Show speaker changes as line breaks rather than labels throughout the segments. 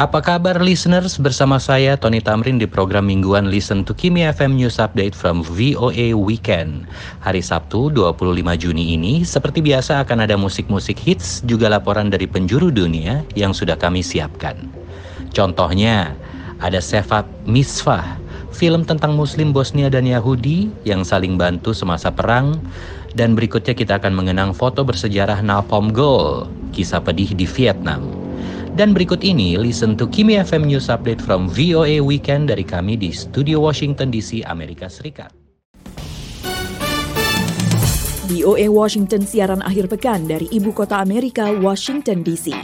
Apa kabar listeners? Bersama saya Tony Tamrin di program mingguan Listen to Kimi FM News Update from VOA Weekend. Hari Sabtu 25 Juni ini seperti biasa akan ada musik-musik hits juga laporan dari penjuru dunia yang sudah kami siapkan. Contohnya ada Sefat Misfah, film tentang muslim Bosnia dan Yahudi yang saling bantu semasa perang dan berikutnya kita akan mengenang foto bersejarah Napalm Goal, kisah pedih di Vietnam. Dan berikut ini, listen to Kimi FM News Update from VOA Weekend dari kami di Studio Washington DC, Amerika Serikat.
VOA Washington siaran akhir pekan dari ibu kota Amerika, Washington DC.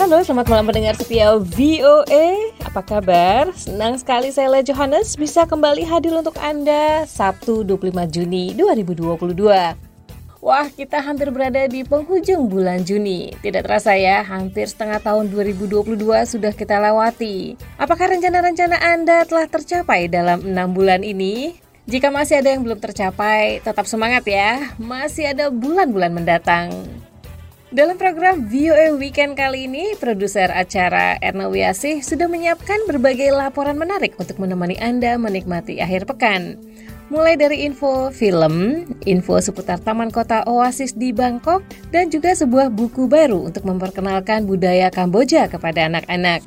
Halo, selamat malam pendengar setia VOA. Apa kabar? Senang sekali saya Le Johannes bisa kembali hadir untuk Anda Sabtu 25 Juni 2022. Wah, kita hampir berada di penghujung bulan Juni. Tidak terasa ya, hampir setengah tahun 2022 sudah kita lewati. Apakah rencana-rencana Anda telah tercapai dalam enam bulan ini? Jika masih ada yang belum tercapai, tetap semangat ya. Masih ada bulan-bulan mendatang. Dalam program VOA Weekend kali ini, produser acara Erna Wiasih sudah menyiapkan berbagai laporan menarik untuk menemani Anda menikmati akhir pekan. Mulai dari info film, info seputar Taman Kota Oasis di Bangkok, dan juga sebuah buku baru untuk memperkenalkan budaya Kamboja kepada anak-anak.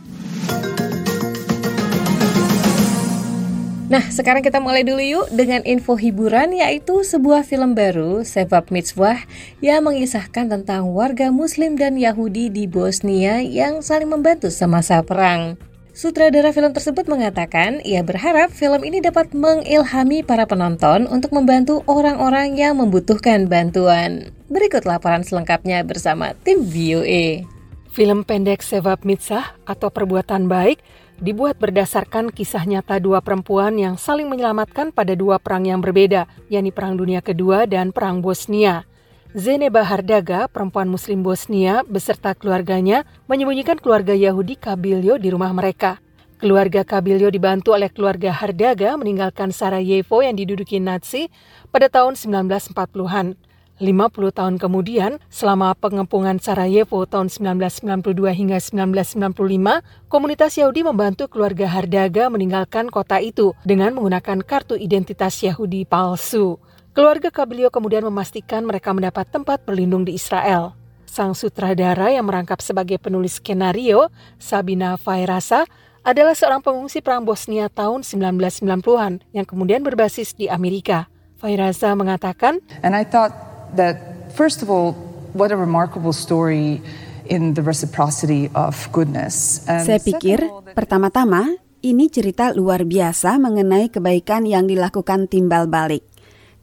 Nah, sekarang kita mulai dulu yuk dengan info hiburan yaitu sebuah film baru, Sebab Mitzvah, yang mengisahkan tentang warga Muslim dan Yahudi di Bosnia yang saling membantu semasa perang. Sutradara film tersebut mengatakan ia berharap film ini dapat mengilhami para penonton untuk membantu orang-orang yang membutuhkan bantuan. Berikut laporan selengkapnya bersama tim VOA.
Film pendek Sevap Mitzah atau Perbuatan Baik dibuat berdasarkan kisah nyata dua perempuan yang saling menyelamatkan pada dua perang yang berbeda, yakni Perang Dunia Kedua dan Perang Bosnia. Zeneba Hardaga, perempuan muslim Bosnia, beserta keluarganya menyembunyikan keluarga Yahudi Kabilyo di rumah mereka. Keluarga Kabilyo dibantu oleh keluarga Hardaga meninggalkan Sarajevo yang diduduki Nazi pada tahun 1940-an. 50 tahun kemudian, selama pengepungan Sarajevo tahun 1992 hingga 1995, komunitas Yahudi membantu keluarga Hardaga meninggalkan kota itu dengan menggunakan kartu identitas Yahudi palsu. Keluarga Kabilio kemudian memastikan mereka mendapat tempat berlindung di Israel. Sang sutradara yang merangkap sebagai penulis skenario, Sabina Fairasa, adalah seorang pengungsi perang Bosnia tahun 1990-an yang kemudian berbasis di Amerika. Fairasa mengatakan,
And I thought that first of all, what a remarkable story in the reciprocity of goodness.
And Saya pikir, pertama-tama, ini cerita luar biasa mengenai kebaikan yang dilakukan timbal balik.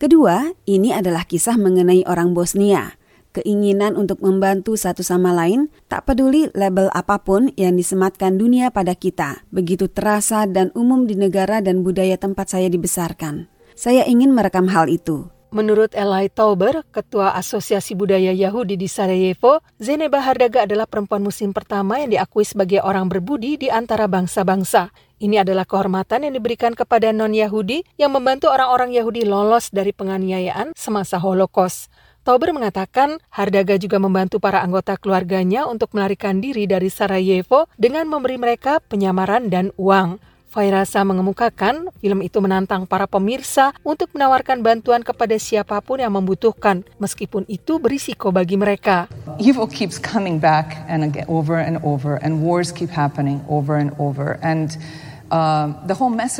Kedua, ini adalah kisah mengenai orang Bosnia. Keinginan untuk membantu satu sama lain, tak peduli label apa pun yang disematkan dunia pada kita, begitu terasa dan umum di negara dan budaya tempat saya dibesarkan. Saya ingin merekam hal itu.
Menurut Eli Tauber, Ketua Asosiasi Budaya Yahudi di Sarajevo, Zeneba Hardaga adalah perempuan muslim pertama yang diakui sebagai orang berbudi di antara bangsa-bangsa. Ini adalah kehormatan yang diberikan kepada non-Yahudi yang membantu orang-orang Yahudi lolos dari penganiayaan semasa Holocaust. Tauber mengatakan Hardaga juga membantu para anggota keluarganya untuk melarikan diri dari Sarajevo dengan memberi mereka penyamaran dan uang. Fairasa mengemukakan film itu menantang para pemirsa untuk menawarkan bantuan kepada siapa pun yang membutuhkan, meskipun itu berisiko bagi mereka.
Evil keeps coming back and over and over, and wars keep happening over and over, and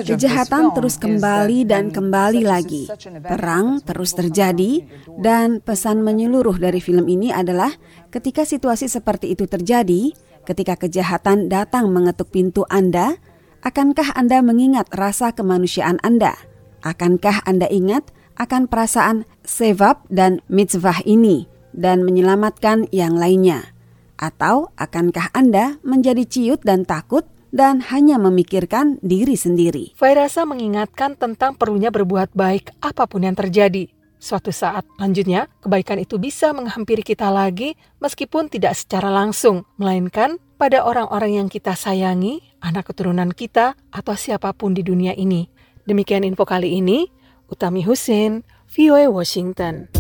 Kejahatan terus kembali dan kembali lagi. Perang terus terjadi, dan pesan menyeluruh dari film ini adalah ketika situasi seperti itu terjadi, ketika kejahatan datang mengetuk pintu Anda, Akankah Anda mengingat rasa kemanusiaan Anda? Akankah Anda ingat akan perasaan sevap dan mitzvah ini dan menyelamatkan yang lainnya? Atau akankah Anda menjadi ciut dan takut dan hanya memikirkan diri sendiri?
Fairasa mengingatkan tentang perlunya berbuat baik apa pun yang terjadi. Suatu saat lanjutnya, kebaikan itu bisa menghampiri kita lagi meskipun tidak secara langsung, melainkan pada orang-orang yang kita sayangi anak keturunan kita, atau siapa pun di dunia ini. Demikian info kali ini, Utami Husin, VOA Washington.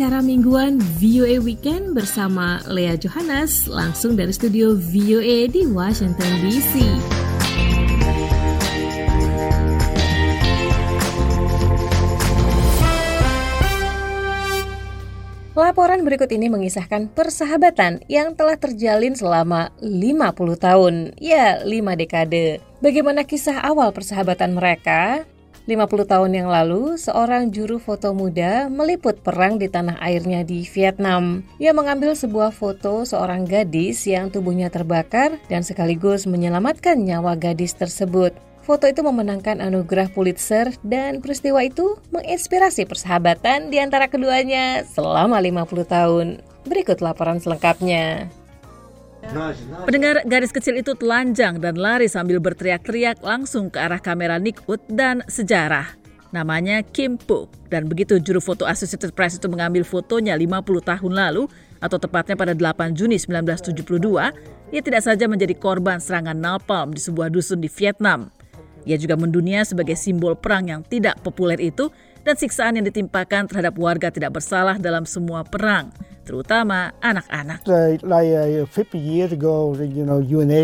Acara mingguan VOA Weekend bersama Lea Johannes langsung dari studio VOA di Washington DC. Laporan berikut ini mengisahkan persahabatan yang telah terjalin selama 50 tahun, ya 5 dekade. Bagaimana kisah awal persahabatan mereka? 50 tahun yang lalu, seorang juru foto muda meliput perang di tanah airnya di Vietnam. Ia mengambil sebuah foto seorang gadis yang tubuhnya terbakar dan sekaligus menyelamatkan nyawa gadis tersebut. Foto itu memenangkan anugerah Pulitzer dan peristiwa itu menginspirasi persahabatan di antara keduanya selama 50 tahun. Berikut laporan selengkapnya.
Pendengar garis kecil itu telanjang dan lari sambil berteriak-teriak langsung ke arah kamera Nick Wood dan sejarah. Namanya Kim Puk dan begitu juru foto Associated Press itu mengambil fotonya 50 tahun lalu atau tepatnya pada 8 Juni 1972, ia tidak saja menjadi korban serangan napalm di sebuah dusun di Vietnam. Ia juga mendunia sebagai simbol perang yang tidak populer itu dan siksaan yang ditimpakan terhadap warga tidak bersalah dalam semua perang, terutama anak-anak.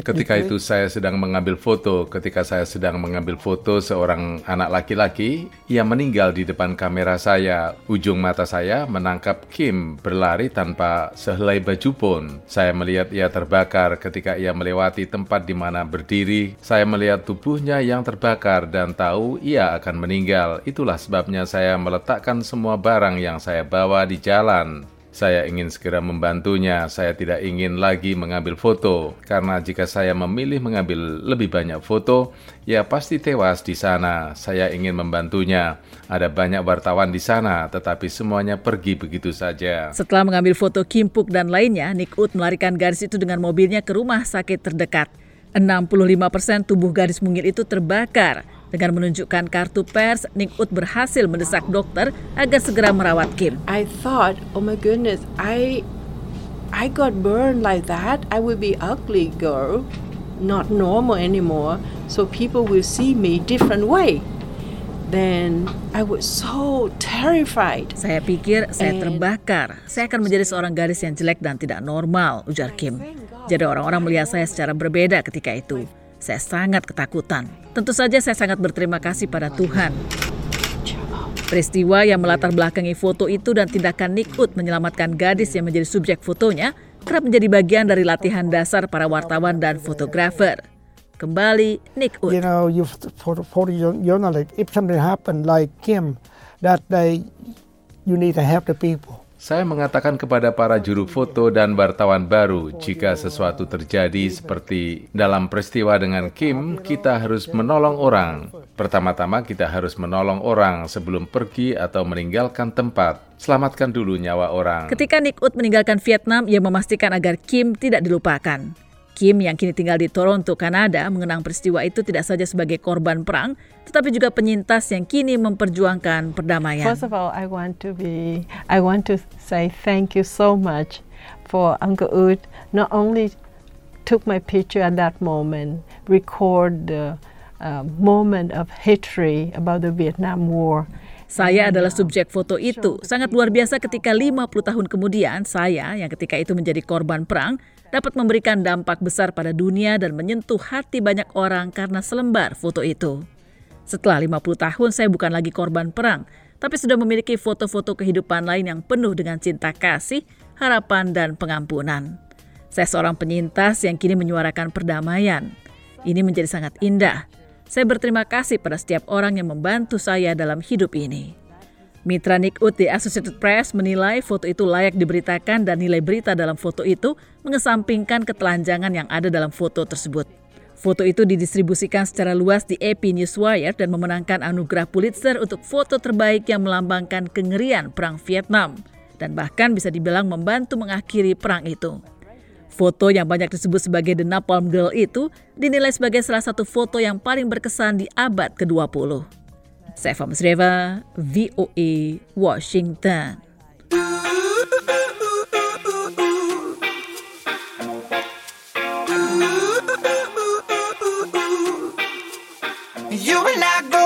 Ketika itu saya sedang mengambil foto, ketika saya sedang mengambil foto seorang anak laki-laki, ia meninggal di depan kamera saya. Ujung mata saya menangkap Kim berlari tanpa sehelai baju pun. Saya melihat ia terbakar ketika ia melewati tempat di mana berdiri. Saya melihat tubuhnya yang terbakar dan tahu ia akan meninggal. Itulah sebabnya saya meletakkan semua barang yang saya bawa di jalan. Saya ingin segera membantunya. Saya tidak ingin lagi mengambil foto, karena jika saya memilih mengambil lebih banyak foto, ia pasti tewas di sana. Saya ingin membantunya. Ada banyak wartawan di sana, tetapi semuanya pergi begitu saja.
Setelah mengambil foto Kimpuk dan lainnya, Nick Ut melarikan garis itu dengan mobilnya ke rumah sakit terdekat. 65 persen tubuh gadis mungil itu terbakar. Dengan menunjukkan kartu pers, Nick Ut berhasil mendesak dokter agar segera merawat Kim.
I thought, oh my goodness, I I got burned like that. I will be ugly girl, not normal anymore. So people will see me different way. Then I was so terrified.
Saya pikir saya terbakar. Saya akan menjadi seorang gadis yang jelek dan tidak normal, ujar Kim. Jadi orang-orang melihat saya secara berbeda ketika itu. Saya sangat ketakutan. Tentu saja saya sangat berterima kasih pada Tuhan. Peristiwa yang melatar belakangi foto itu dan tindakan Nick Ut menyelamatkan gadis yang menjadi subjek fotonya kerap menjadi bagian dari latihan dasar para wartawan dan fotografer. Kembali Nick Ut.
You know, you photo, photojournalist, if something happen like Kim, that day you need to help the people.
Saya mengatakan kepada para juru foto dan wartawan baru, jika sesuatu terjadi seperti dalam peristiwa dengan Kim, kita harus menolong orang. Pertama-tama kita harus menolong orang sebelum pergi atau meninggalkan tempat. Selamatkan dulu nyawa orang.
Ketika Nick Ut meninggalkan Vietnam, ia memastikan agar Kim tidak dilupakan.
Kim yang kini tinggal di Toronto, Kanada, mengenang peristiwa itu tidak saja sebagai korban perang, tetapi juga penyintas yang kini memperjuangkan perdamaian.
First of all, I want to be, I want to say thank you so much for Uncle Ut. Not only took my picture at that moment, record the uh, moment of history about the Vietnam War.
Saya adalah subjek foto itu. Sangat luar biasa ketika 50 tahun kemudian saya yang ketika itu menjadi korban perang dapat memberikan dampak besar pada dunia dan menyentuh hati banyak orang karena selembar foto itu. Setelah 50 tahun saya bukan lagi korban perang, tapi sudah memiliki foto-foto kehidupan lain yang penuh dengan cinta kasih, harapan, dan pengampunan. Saya seorang penyintas yang kini menyuarakan perdamaian. Ini menjadi sangat indah. Saya berterima kasih pada setiap orang yang membantu saya dalam hidup ini. Mitra Nick Ut di Associated Press menilai foto itu layak diberitakan dan nilai berita dalam foto itu mengesampingkan ketelanjangan yang ada dalam foto tersebut. Foto itu didistribusikan secara luas di AP Newswire dan memenangkan anugerah Pulitzer untuk foto terbaik yang melambangkan kengerian Perang Vietnam dan bahkan bisa dibilang membantu mengakhiri perang itu. Foto yang banyak disebut sebagai The Napalm Girl itu dinilai sebagai salah satu foto yang paling berkesan di abad ke-20. Saya Farmas Reva, VOA, Washington.
You and I go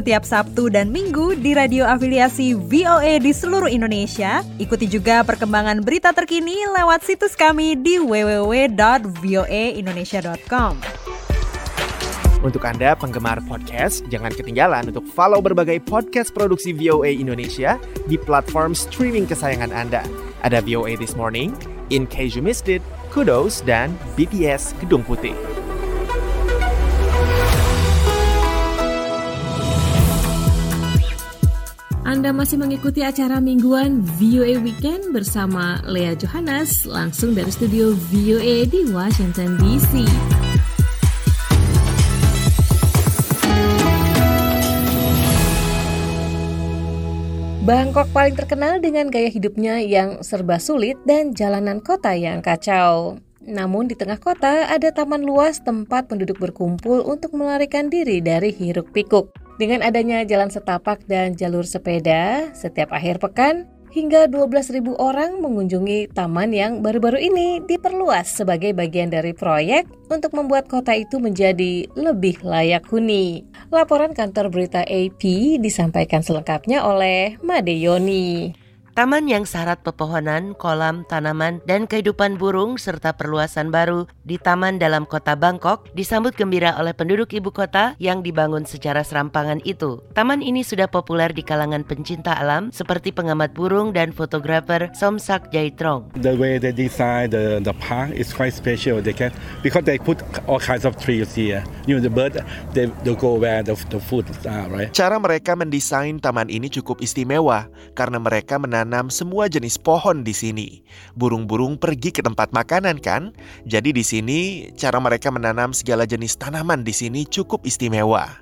setiap Sabtu dan Minggu di radio afiliasi VOA di seluruh Indonesia. Ikuti juga perkembangan berita terkini lewat situs kami di www.voaindonesia.com.
Untuk Anda penggemar podcast, jangan ketinggalan untuk follow berbagai podcast produksi VOA Indonesia di platform streaming kesayangan Anda. Ada VOA This Morning, In Case You Missed It, Kudos, dan BTS Gedung Putih.
Anda masih mengikuti acara mingguan VOA Weekend bersama Lea Johannes langsung dari studio VOA di Washington DC. Bangkok paling terkenal dengan gaya hidupnya yang serba sulit dan jalanan kota yang kacau. Namun di tengah kota ada taman luas tempat penduduk berkumpul untuk melarikan diri dari hiruk pikuk. Dengan adanya jalan setapak dan jalur sepeda, setiap akhir pekan, hingga 12.000 orang mengunjungi taman yang baru-baru ini diperluas sebagai bagian dari proyek untuk membuat kota itu menjadi lebih layak huni. Laporan kantor berita AP disampaikan selengkapnya oleh Made Yoni.
Taman yang syarat pepohonan, kolam, tanaman, dan kehidupan burung serta perluasan baru di taman dalam kota Bangkok disambut gembira oleh penduduk ibu kota yang dibangun secara serampangan itu. Taman ini sudah populer di kalangan pencinta alam seperti pengamat burung dan fotografer Somsak Jaitrong.
The way they design the, the park is quite special. They can because they put all kinds of trees here. You know the bird they, they go where the, the food are, right?
Cara mereka mendesain taman ini cukup istimewa karena mereka menanam menanam semua jenis pohon di sini. Burung-burung pergi ke tempat makanan kan? Jadi di sini cara mereka menanam segala jenis tanaman di sini cukup istimewa.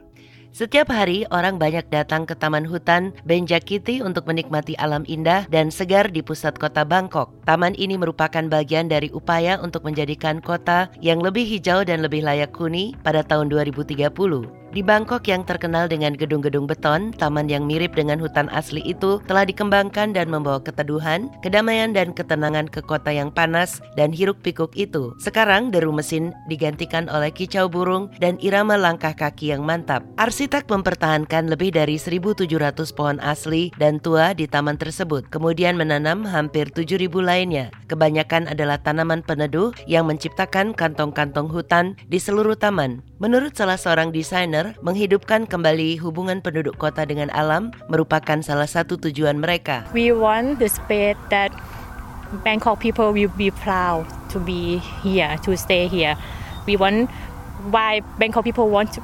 Setiap hari orang banyak datang ke Taman Hutan Benjakiti untuk menikmati alam indah dan segar di pusat kota Bangkok. Taman ini merupakan bagian dari upaya untuk menjadikan kota yang lebih hijau dan lebih layak huni pada tahun 2030. Di Bangkok yang terkenal dengan gedung-gedung beton, taman yang mirip dengan hutan asli itu telah dikembangkan dan membawa keteduhan, kedamaian dan ketenangan ke kota yang panas dan hiruk-pikuk itu. Sekarang deru mesin digantikan oleh kicau burung dan irama langkah kaki yang mantap. Arsitek mempertahankan lebih dari 1.700 pohon asli dan tua di taman tersebut, kemudian menanam hampir 7.000 lainnya. Kebanyakan adalah tanaman peneduh yang menciptakan kantong-kantong hutan di seluruh taman. Menurut salah seorang desainer, menghidupkan kembali hubungan penduduk kota dengan alam merupakan salah satu tujuan mereka.
We want the space that Bangkok people will be proud to be here, to stay here. We want why Bangkok people want to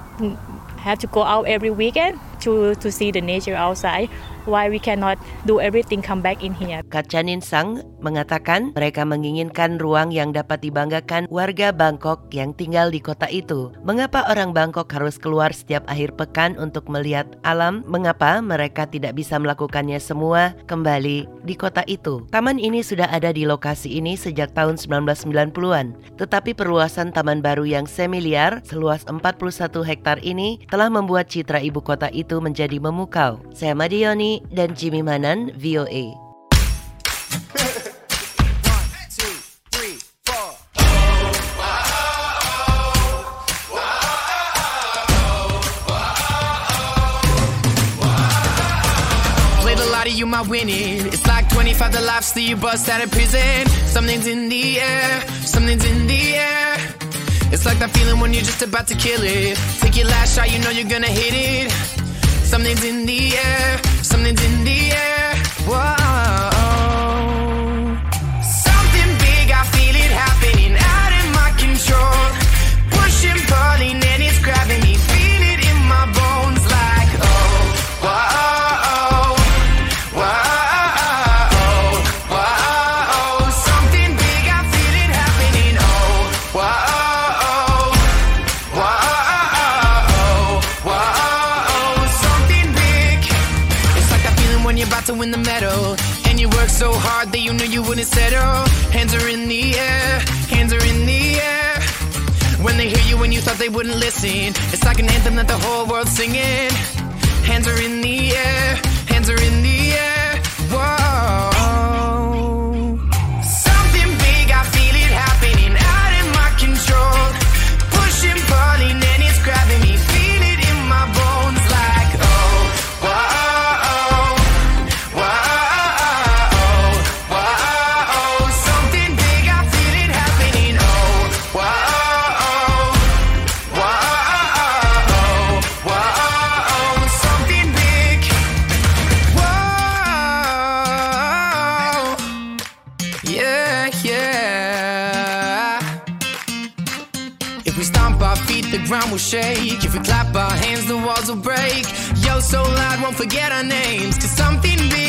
have to go out every weekend to to see the nature outside why we cannot do everything come back in here.
Kacanin Sang mengatakan mereka menginginkan ruang yang dapat dibanggakan warga Bangkok yang tinggal di kota itu. Mengapa orang Bangkok harus keluar setiap akhir pekan untuk melihat alam? Mengapa mereka tidak bisa melakukannya semua kembali di kota itu? Taman ini sudah ada di lokasi ini sejak tahun 1990-an. Tetapi perluasan taman baru yang semiliar seluas 41 hektar ini telah membuat citra ibu kota itu menjadi memukau. Saya Madioni dan Jimmy Manan, VOA.
you my winning. It's like 25 the life still you bust out of prison. Something's in the air, something's in the air. It's like that feeling when you're just about to kill it. Take your last shot, you know you're gonna hit it. Something's in the air, something's in the air. Whoa. Will shake. If we clap our hands, the walls will break. Yo, so loud, won't forget our names. Cause something big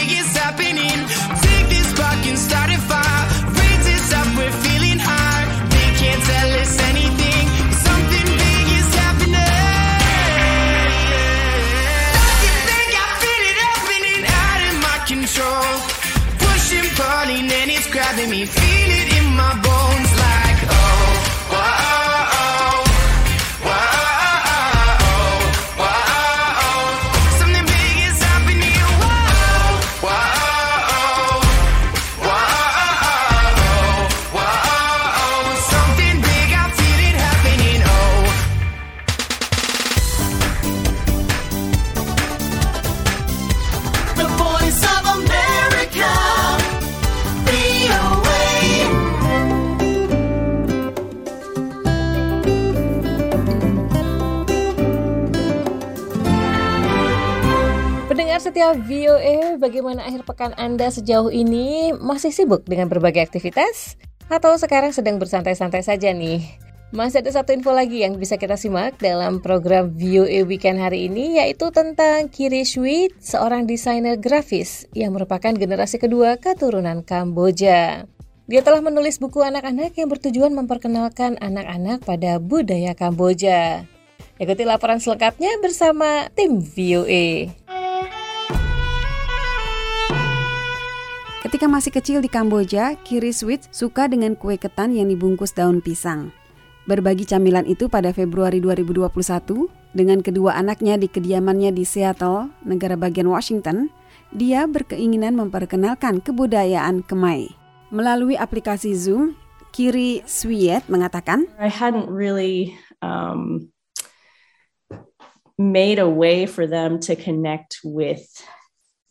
VOA,
bagaimana akhir pekan Anda sejauh ini? Masih sibuk dengan berbagai aktivitas? Atau sekarang sedang bersantai-santai saja nih? Masih ada satu info lagi yang bisa kita simak dalam program VOA Weekend hari ini yaitu tentang Kiri Sweet, seorang desainer grafis yang merupakan generasi kedua keturunan Kamboja. Dia telah menulis buku anak-anak yang bertujuan memperkenalkan anak-anak pada budaya Kamboja. Ikuti laporan selengkapnya bersama tim VOA.
Ketika masih kecil di Kamboja, Kiri Sweet suka dengan kue ketan yang dibungkus daun pisang. Berbagi camilan itu pada Februari 2021 dengan kedua anaknya di kediamannya di Seattle, negara bagian Washington, dia berkeinginan memperkenalkan kebudayaan Khmer. Melalui aplikasi Zoom, Kiri Sweet mengatakan,
I hadn't really um, made a way for them to connect with,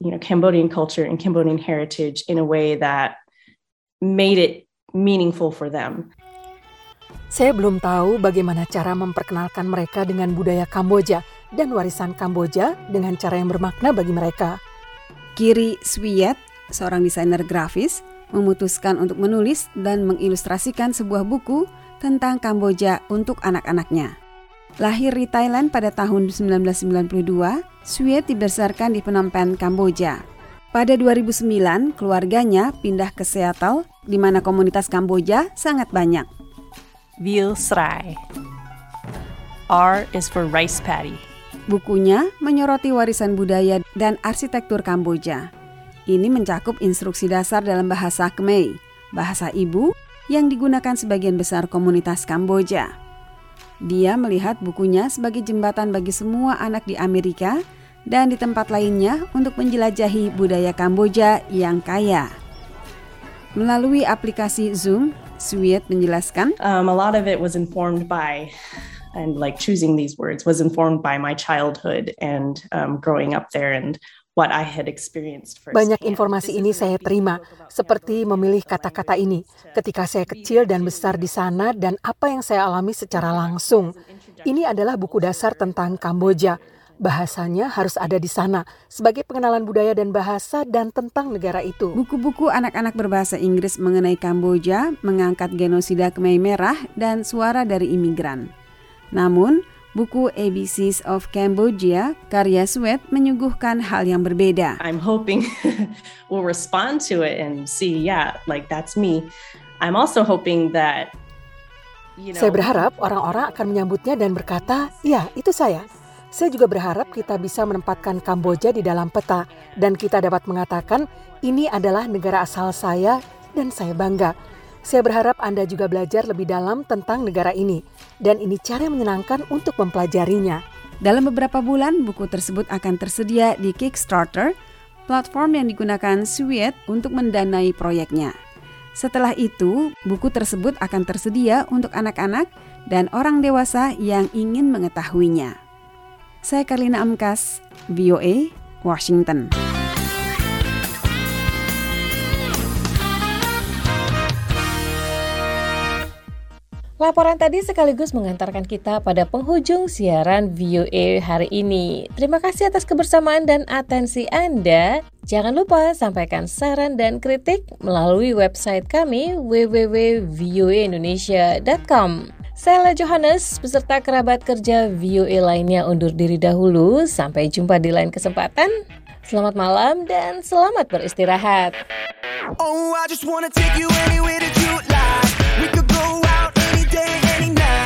you know, Cambodian culture and Cambodian heritage in a way that made it meaningful for them.
Saya belum tahu bagaimana cara memperkenalkan mereka dengan budaya Kamboja dan warisan Kamboja dengan cara yang bermakna bagi mereka.
Kiri Swiet, seorang desainer grafis, memutuskan untuk menulis dan mengilustrasikan sebuah buku tentang Kamboja untuk anak-anaknya. Lahir di Thailand pada tahun 1992, Swiet dibesarkan di Phnom Penh, Kamboja. Pada 2009, keluarganya pindah ke Seattle, di mana komunitas Kamboja sangat banyak.
Veal Srai. R is for rice paddy.
Bukunya menyoroti warisan budaya dan arsitektur Kamboja. Ini mencakup instruksi dasar dalam bahasa Khmer, bahasa ibu yang digunakan sebagian besar komunitas Kamboja. Dia melihat bukunya sebagai jembatan bagi semua anak di Amerika dan di tempat lainnya untuk menjelajahi budaya Kamboja yang kaya. Melalui aplikasi Zoom, Sweet menjelaskan,
Um, a lot of it was informed by, and like choosing these words was informed by my childhood and um, growing up there and what I had experienced first.
Banyak informasi ini saya terima, seperti memilih kata-kata ini ketika saya kecil dan besar di sana dan apa yang saya alami secara langsung. Ini adalah buku dasar tentang Kamboja. Bahasanya harus ada di sana sebagai pengenalan budaya dan bahasa dan tentang negara itu.
Buku-buku anak-anak berbahasa Inggris mengenai Kamboja mengangkat genosida Khmer Merah dan suara dari imigran. Namun, buku ABCs of Cambodia karya Sweat menyuguhkan hal yang berbeda.
I'm hoping we'll respond to it and see, yeah, like that's me. I'm also hoping that you know,
Saya berharap orang-orang akan menyambutnya dan berkata, "Ya, itu saya." Saya juga berharap kita bisa menempatkan Kamboja di dalam peta dan kita dapat mengatakan ini adalah negara asal saya dan saya bangga. Saya berharap Anda juga belajar lebih dalam tentang negara ini dan ini cara menyenangkan untuk mempelajarinya.
Dalam beberapa bulan, buku tersebut akan tersedia di Kickstarter, platform yang digunakan Sweet untuk mendanai proyeknya. Setelah itu, buku tersebut akan tersedia untuk anak-anak dan orang dewasa yang ingin mengetahuinya. Saya Karlina Amkas, VOA, Washington.
Laporan tadi sekaligus mengantarkan kita pada penghujung siaran VOA hari ini. Terima kasih atas kebersamaan dan atensi Anda. Jangan lupa sampaikan saran dan kritik melalui website kami www.voaindonesia.com. Saya Johannes, beserta kerabat kerja VOA lainnya undur diri dahulu. Sampai jumpa di lain kesempatan. Selamat malam dan selamat beristirahat.
Oh, I just wanna take you day, any night.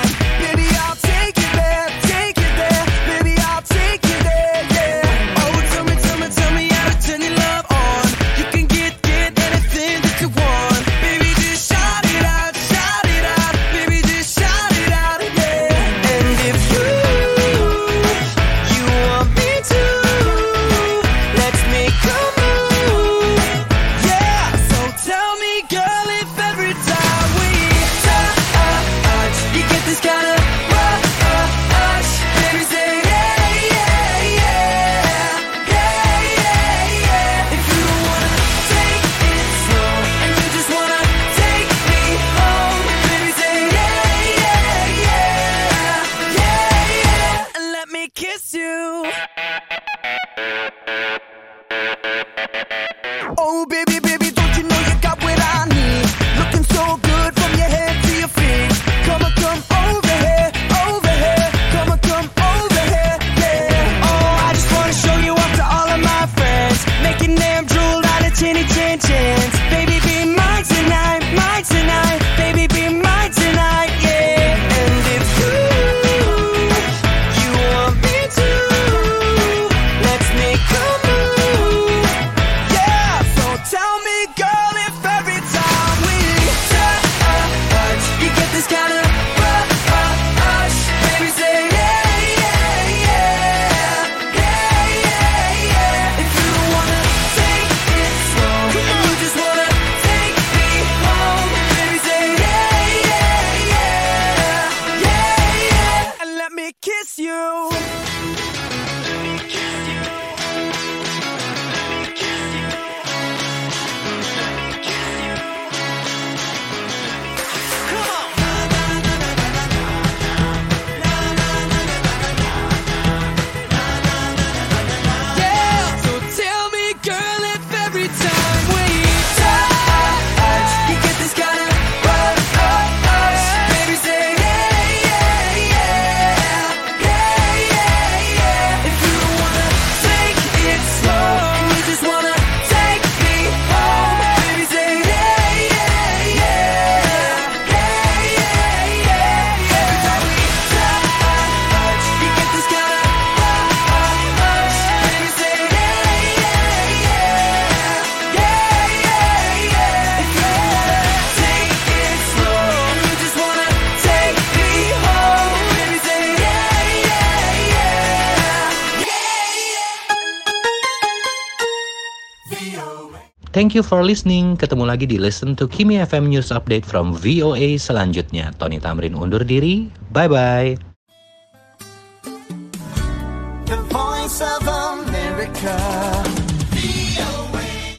Thank you for listening. Ketemu lagi di Listen to Kimi FM News Update from VOA selanjutnya. Tony Tamrin undur diri. Bye-bye.